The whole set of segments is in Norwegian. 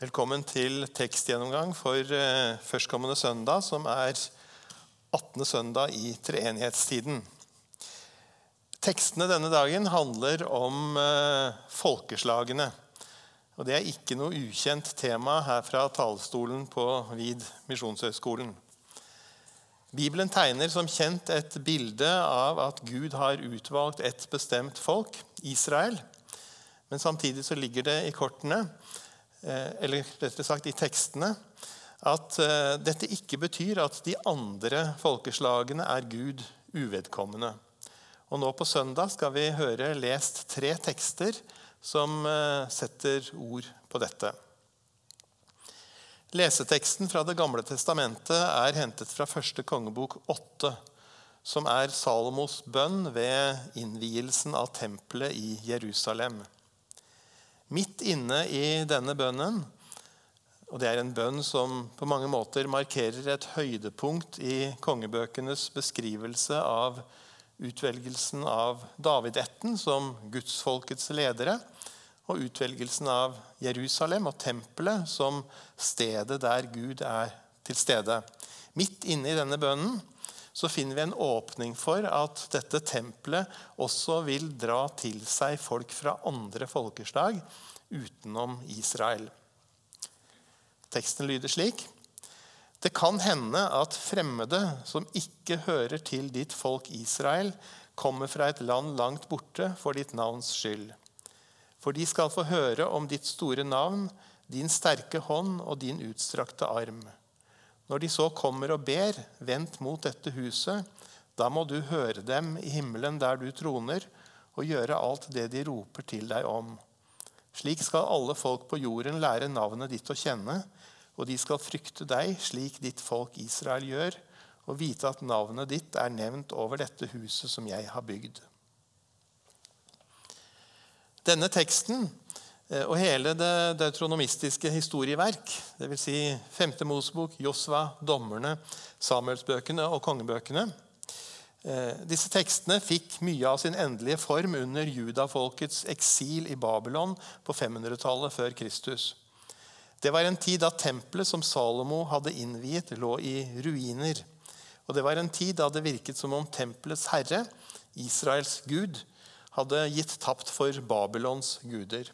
Velkommen til tekstgjennomgang for eh, førstkommende søndag, som er 18. søndag i treenighetstiden. Tekstene denne dagen handler om eh, folkeslagene. Og Det er ikke noe ukjent tema her fra talerstolen på Vid misjonshøgskolen. Bibelen tegner som kjent et bilde av at Gud har utvalgt et bestemt folk, Israel. Men samtidig så ligger det i kortene eller rettere sagt i tekstene, at eh, dette ikke betyr at de andre folkeslagene er Gud uvedkommende. Og Nå på søndag skal vi høre lest tre tekster som eh, setter ord på dette. Leseteksten fra Det gamle testamentet er hentet fra første kongebok 8, som er Salomos bønn ved innvielsen av tempelet i Jerusalem. Midt inne i denne bønnen, og det er en bønn som på mange måter markerer et høydepunkt i kongebøkenes beskrivelse av utvelgelsen av David-ætten som gudsfolkets ledere, og utvelgelsen av Jerusalem og tempelet som stedet der Gud er til stede. Midt inne i denne bønnen så finner vi en åpning for at dette tempelet også vil dra til seg folk fra andre folkeslag utenom Israel. Teksten lyder slik.: Det kan hende at fremmede som ikke hører til ditt folk Israel, kommer fra et land langt borte for ditt navns skyld. For de skal få høre om ditt store navn, din sterke hånd og din utstrakte arm. Når de så kommer og ber, vent mot dette huset, da må du høre dem i himmelen der du troner, og gjøre alt det de roper til deg om. Slik skal alle folk på jorden lære navnet ditt å kjenne, og de skal frykte deg slik ditt folk Israel gjør, og vite at navnet ditt er nevnt over dette huset som jeg har bygd. Denne teksten og hele det deutronomistiske historieverk, dvs. Si 5. Mosebok, Josva, dommerne, Samuelsbøkene og kongebøkene, eh, disse tekstene fikk mye av sin endelige form under judafolkets eksil i Babylon på 500-tallet før Kristus. Det var en tid da tempelet som Salomo hadde innviet, lå i ruiner. Og det var en tid da det virket som om tempelets herre, Israels gud, hadde gitt tapt for Babylons guder.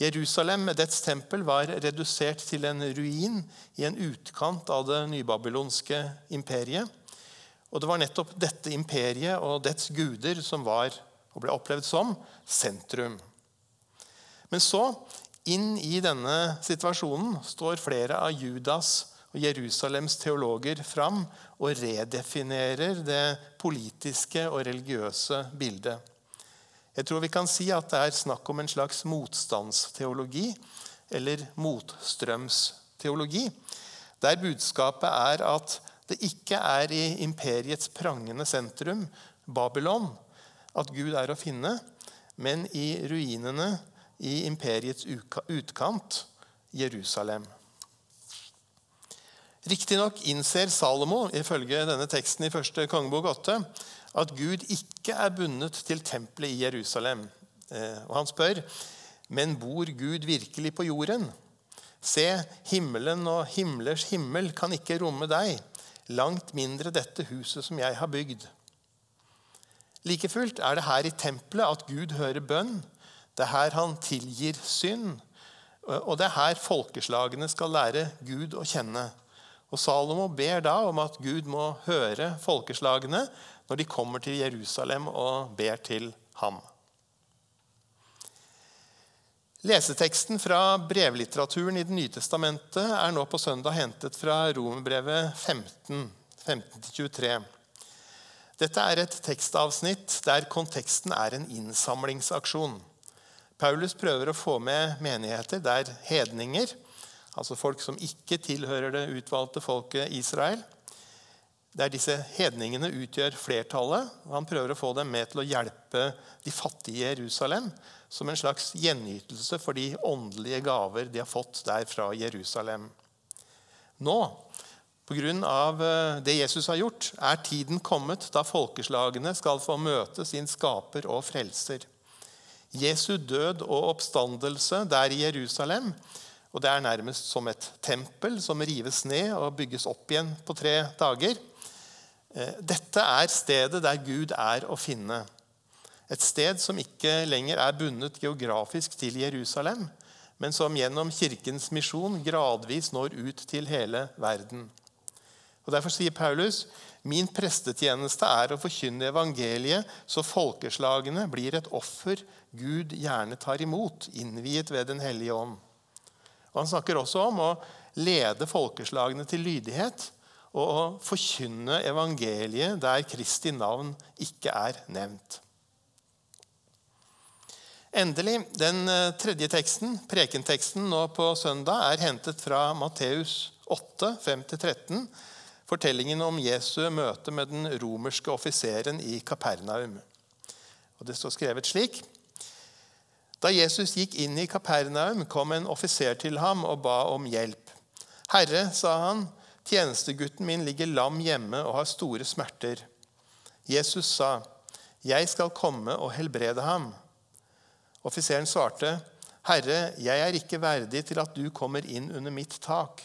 Jerusalem med dets tempel var redusert til en ruin i en utkant av det nybabylonske imperiet. Og Det var nettopp dette imperiet og dets guder som var og ble opplevd som sentrum. Men så, inn i denne situasjonen, står flere av Judas og Jerusalems teologer fram og redefinerer det politiske og religiøse bildet. Jeg tror vi kan si at det er snakk om en slags motstandsteologi, eller motstrømsteologi, der budskapet er at det ikke er i imperiets prangende sentrum, Babylon, at Gud er å finne, men i ruinene i imperiets utkant, Jerusalem. Riktignok innser Salomo ifølge denne teksten i første kongebok 8 at Gud ikke er bundet til tempelet i Jerusalem. Eh, og Han spør men bor Gud virkelig på jorden. Se, himmelen og himlers himmel kan ikke romme deg, langt mindre dette huset som jeg har bygd. Like fullt er det her i tempelet at Gud hører bønn. Det er her han tilgir synd. Og det er her folkeslagene skal lære Gud å kjenne. Og Salomo ber da om at Gud må høre folkeslagene når de kommer til Jerusalem og ber til ham. Leseteksten fra brevlitteraturen i Det nye testamentet er nå på søndag hentet fra Romerbrevet 15, 15-23. Dette er et tekstavsnitt der konteksten er en innsamlingsaksjon. Paulus prøver å få med menigheter der hedninger, altså folk som ikke tilhører det utvalgte folket Israel, der disse hedningene utgjør flertallet. og Han prøver å få dem med til å hjelpe de fattige i Jerusalem som en slags gjenytelse for de åndelige gaver de har fått der fra Jerusalem. Nå, pga. Eh, det Jesus har gjort, er tiden kommet da folkeslagene skal få møte sin skaper og frelser. Jesu død og oppstandelse der i Jerusalem Og det er nærmest som et tempel som rives ned og bygges opp igjen på tre dager. Eh, dette er stedet der Gud er å finne. Et sted som ikke lenger er bundet geografisk til Jerusalem, men som gjennom Kirkens misjon gradvis når ut til hele verden. Og Derfor sier Paulus min prestetjeneste er å forkynne evangeliet, så folkeslagene blir et offer Gud gjerne tar imot, innviet ved Den hellige ånd. Og Han snakker også om å lede folkeslagene til lydighet og å forkynne evangeliet der Kristi navn ikke er nevnt. Endelig, Den eh, tredje teksten, prekenteksten nå på søndag, er hentet fra Matteus 8, 5-13 fortellingen om Jesu møte med den romerske offiseren i Kapernaum. Og Det står skrevet slik.: Da Jesus gikk inn i Kapernaum, kom en offiser til ham og ba om hjelp. 'Herre', sa han, 'tjenestegutten min ligger lam hjemme og har store smerter.' Jesus sa, 'Jeg skal komme og helbrede ham.' Offiseren svarte, 'Herre, jeg er ikke verdig til at du kommer inn under mitt tak.'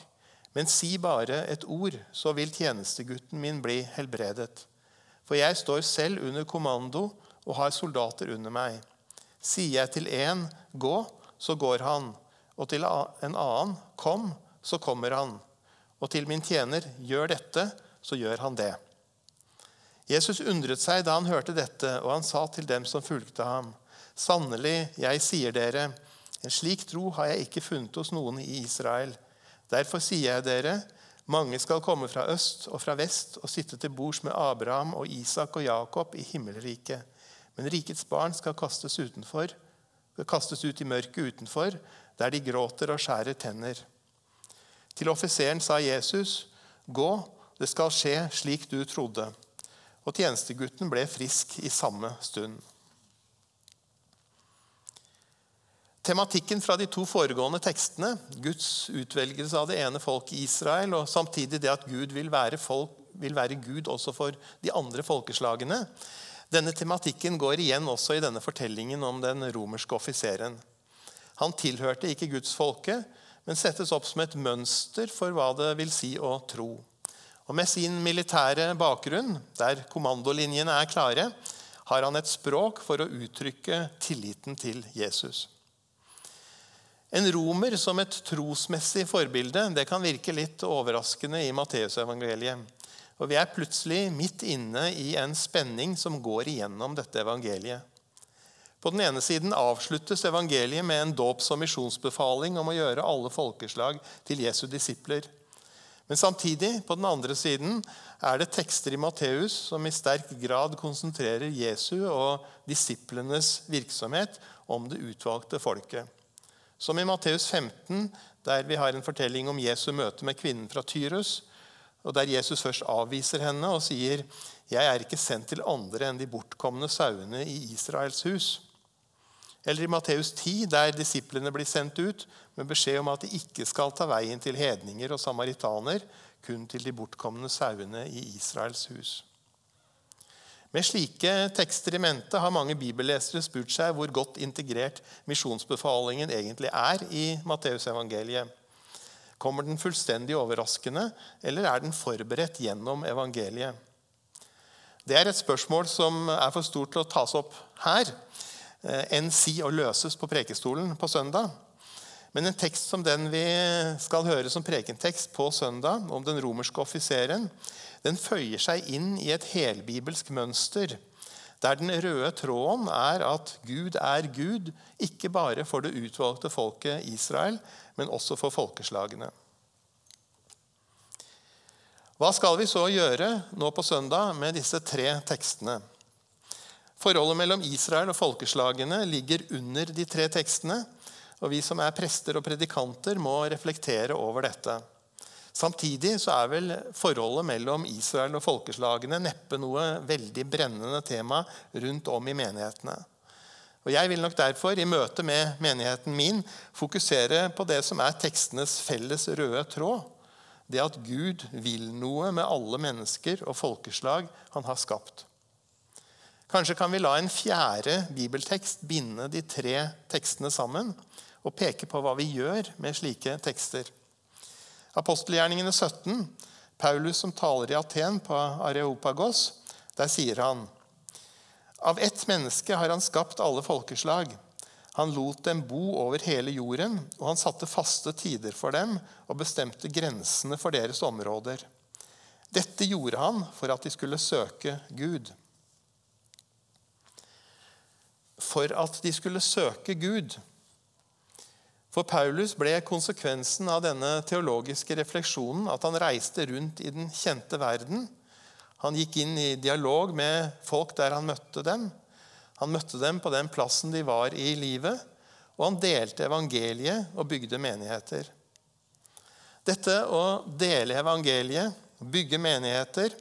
Men si bare et ord, så vil tjenestegutten min bli helbredet. For jeg står selv under kommando og har soldater under meg. Sier jeg til én 'gå', så går han. Og til en annen 'kom', så kommer han. Og til min tjener 'gjør dette', så gjør han det. Jesus undret seg da han hørte dette, og han sa til dem som fulgte ham.: Sannelig, jeg sier dere, en slik tro har jeg ikke funnet hos noen i Israel. Derfor sier jeg dere, mange skal komme fra øst og fra vest og sitte til bords med Abraham og Isak og Jakob i himmelriket. Men rikets barn skal kastes, utenfor, kastes ut i mørket utenfor, der de gråter og skjærer tenner. Til offiseren sa Jesus, 'Gå, det skal skje slik du trodde.' Og tjenestegutten ble frisk i samme stund. Tematikken fra de to foregående tekstene, Guds utvelgelse av det ene folket Israel, og samtidig det at Gud vil være, folk, vil være Gud også for de andre folkeslagene, denne tematikken går igjen også i denne fortellingen om den romerske offiseren. Han tilhørte ikke gudsfolket, men settes opp som et mønster for hva det vil si å tro. Og Med sin militære bakgrunn, der kommandolinjene er klare, har han et språk for å uttrykke tilliten til Jesus. En romer som et trosmessig forbilde det kan virke litt overraskende i Matteusevangeliet. Og Vi er plutselig midt inne i en spenning som går igjennom dette evangeliet. På den ene siden avsluttes evangeliet med en dåps- og misjonsbefaling om å gjøre alle folkeslag til Jesu disipler. Men samtidig, på den andre siden, er det tekster i Matteus som i sterk grad konsentrerer Jesu og disiplenes virksomhet om det utvalgte folket. Som i Matteus 15, der vi har en fortelling om Jesu møte med kvinnen fra Tyrus, og der Jesus først avviser henne og sier, 'Jeg er ikke sendt til andre enn de bortkomne sauene i Israels hus.' Eller i Matteus 10, der disiplene blir sendt ut med beskjed om at de ikke skal ta veien til hedninger og samaritaner, kun til de bortkomne sauene i Israels hus. Med slike tekster i mente har mange bibellesere spurt seg hvor godt integrert misjonsbefalingen egentlig er i Matteusevangeliet. Kommer den fullstendig overraskende, eller er den forberedt gjennom evangeliet? Det er et spørsmål som er for stort til å tas opp her, eh, enn si og løses på prekestolen på søndag. Men en tekst som den vi skal høre som prekentekst på søndag, om den romerske offiseren, den føyer seg inn i et helbibelsk mønster der den røde tråden er at Gud er Gud, ikke bare for det utvalgte folket Israel, men også for folkeslagene. Hva skal vi så gjøre nå på søndag med disse tre tekstene? Forholdet mellom Israel og folkeslagene ligger under de tre tekstene, og vi som er prester og predikanter, må reflektere over dette. Samtidig så er vel forholdet mellom Israel og folkeslagene neppe noe veldig brennende tema rundt om i menighetene. Og Jeg vil nok derfor i møte med menigheten min fokusere på det som er tekstenes felles røde tråd. Det at Gud vil noe med alle mennesker og folkeslag han har skapt. Kanskje kan vi la en fjerde bibeltekst binde de tre tekstene sammen. og peke på hva vi gjør med slike tekster. Apostelgjerningene 17, Paulus som taler i Aten på Areopagos, der sier han Av ett menneske har han skapt alle folkeslag. Han lot dem bo over hele jorden, og han satte faste tider for dem og bestemte grensene for deres områder. Dette gjorde han for at de skulle søke Gud. For at de skulle søke Gud for Paulus ble konsekvensen av denne teologiske refleksjonen at han reiste rundt i den kjente verden. Han gikk inn i dialog med folk der han møtte dem. Han møtte dem på den plassen de var i livet, og han delte evangeliet og bygde menigheter. Dette å dele evangeliet, bygge menigheter,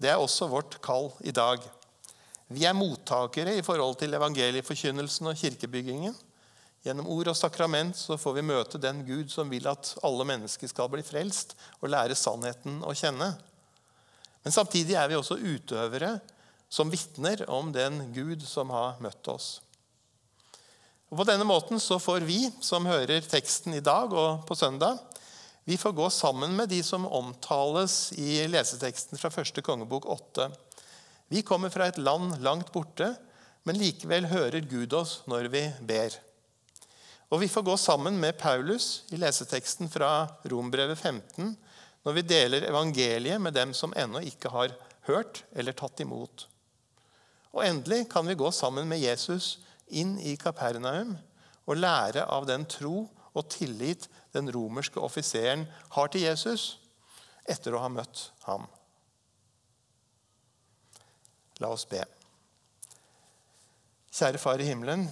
det er også vårt kall i dag. Vi er mottakere i forhold til evangelieforkynnelsen og kirkebyggingen. Gjennom ord og sakrament så får vi møte den Gud som vil at alle mennesker skal bli frelst og lære sannheten å kjenne. Men samtidig er vi også utøvere som vitner om den Gud som har møtt oss. Og På denne måten så får vi som hører teksten i dag og på søndag, vi får gå sammen med de som omtales i leseteksten fra første kongebok 8. Vi kommer fra et land langt borte, men likevel hører Gud oss når vi ber. Og vi får gå sammen med Paulus i leseteksten fra Rombrevet 15 når vi deler evangeliet med dem som ennå ikke har hørt eller tatt imot. Og endelig kan vi gå sammen med Jesus inn i Kapernaum og lære av den tro og tillit den romerske offiseren har til Jesus etter å ha møtt ham. La oss be. Kjære Far i himmelen.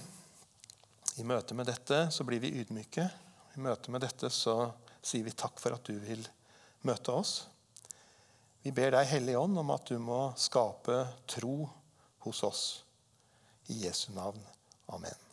I møte med dette så blir vi ydmyke. I møte med dette så sier vi takk for at du vil møte oss. Vi ber deg, Hellige Ånd, om at du må skape tro hos oss. I Jesu navn. Amen.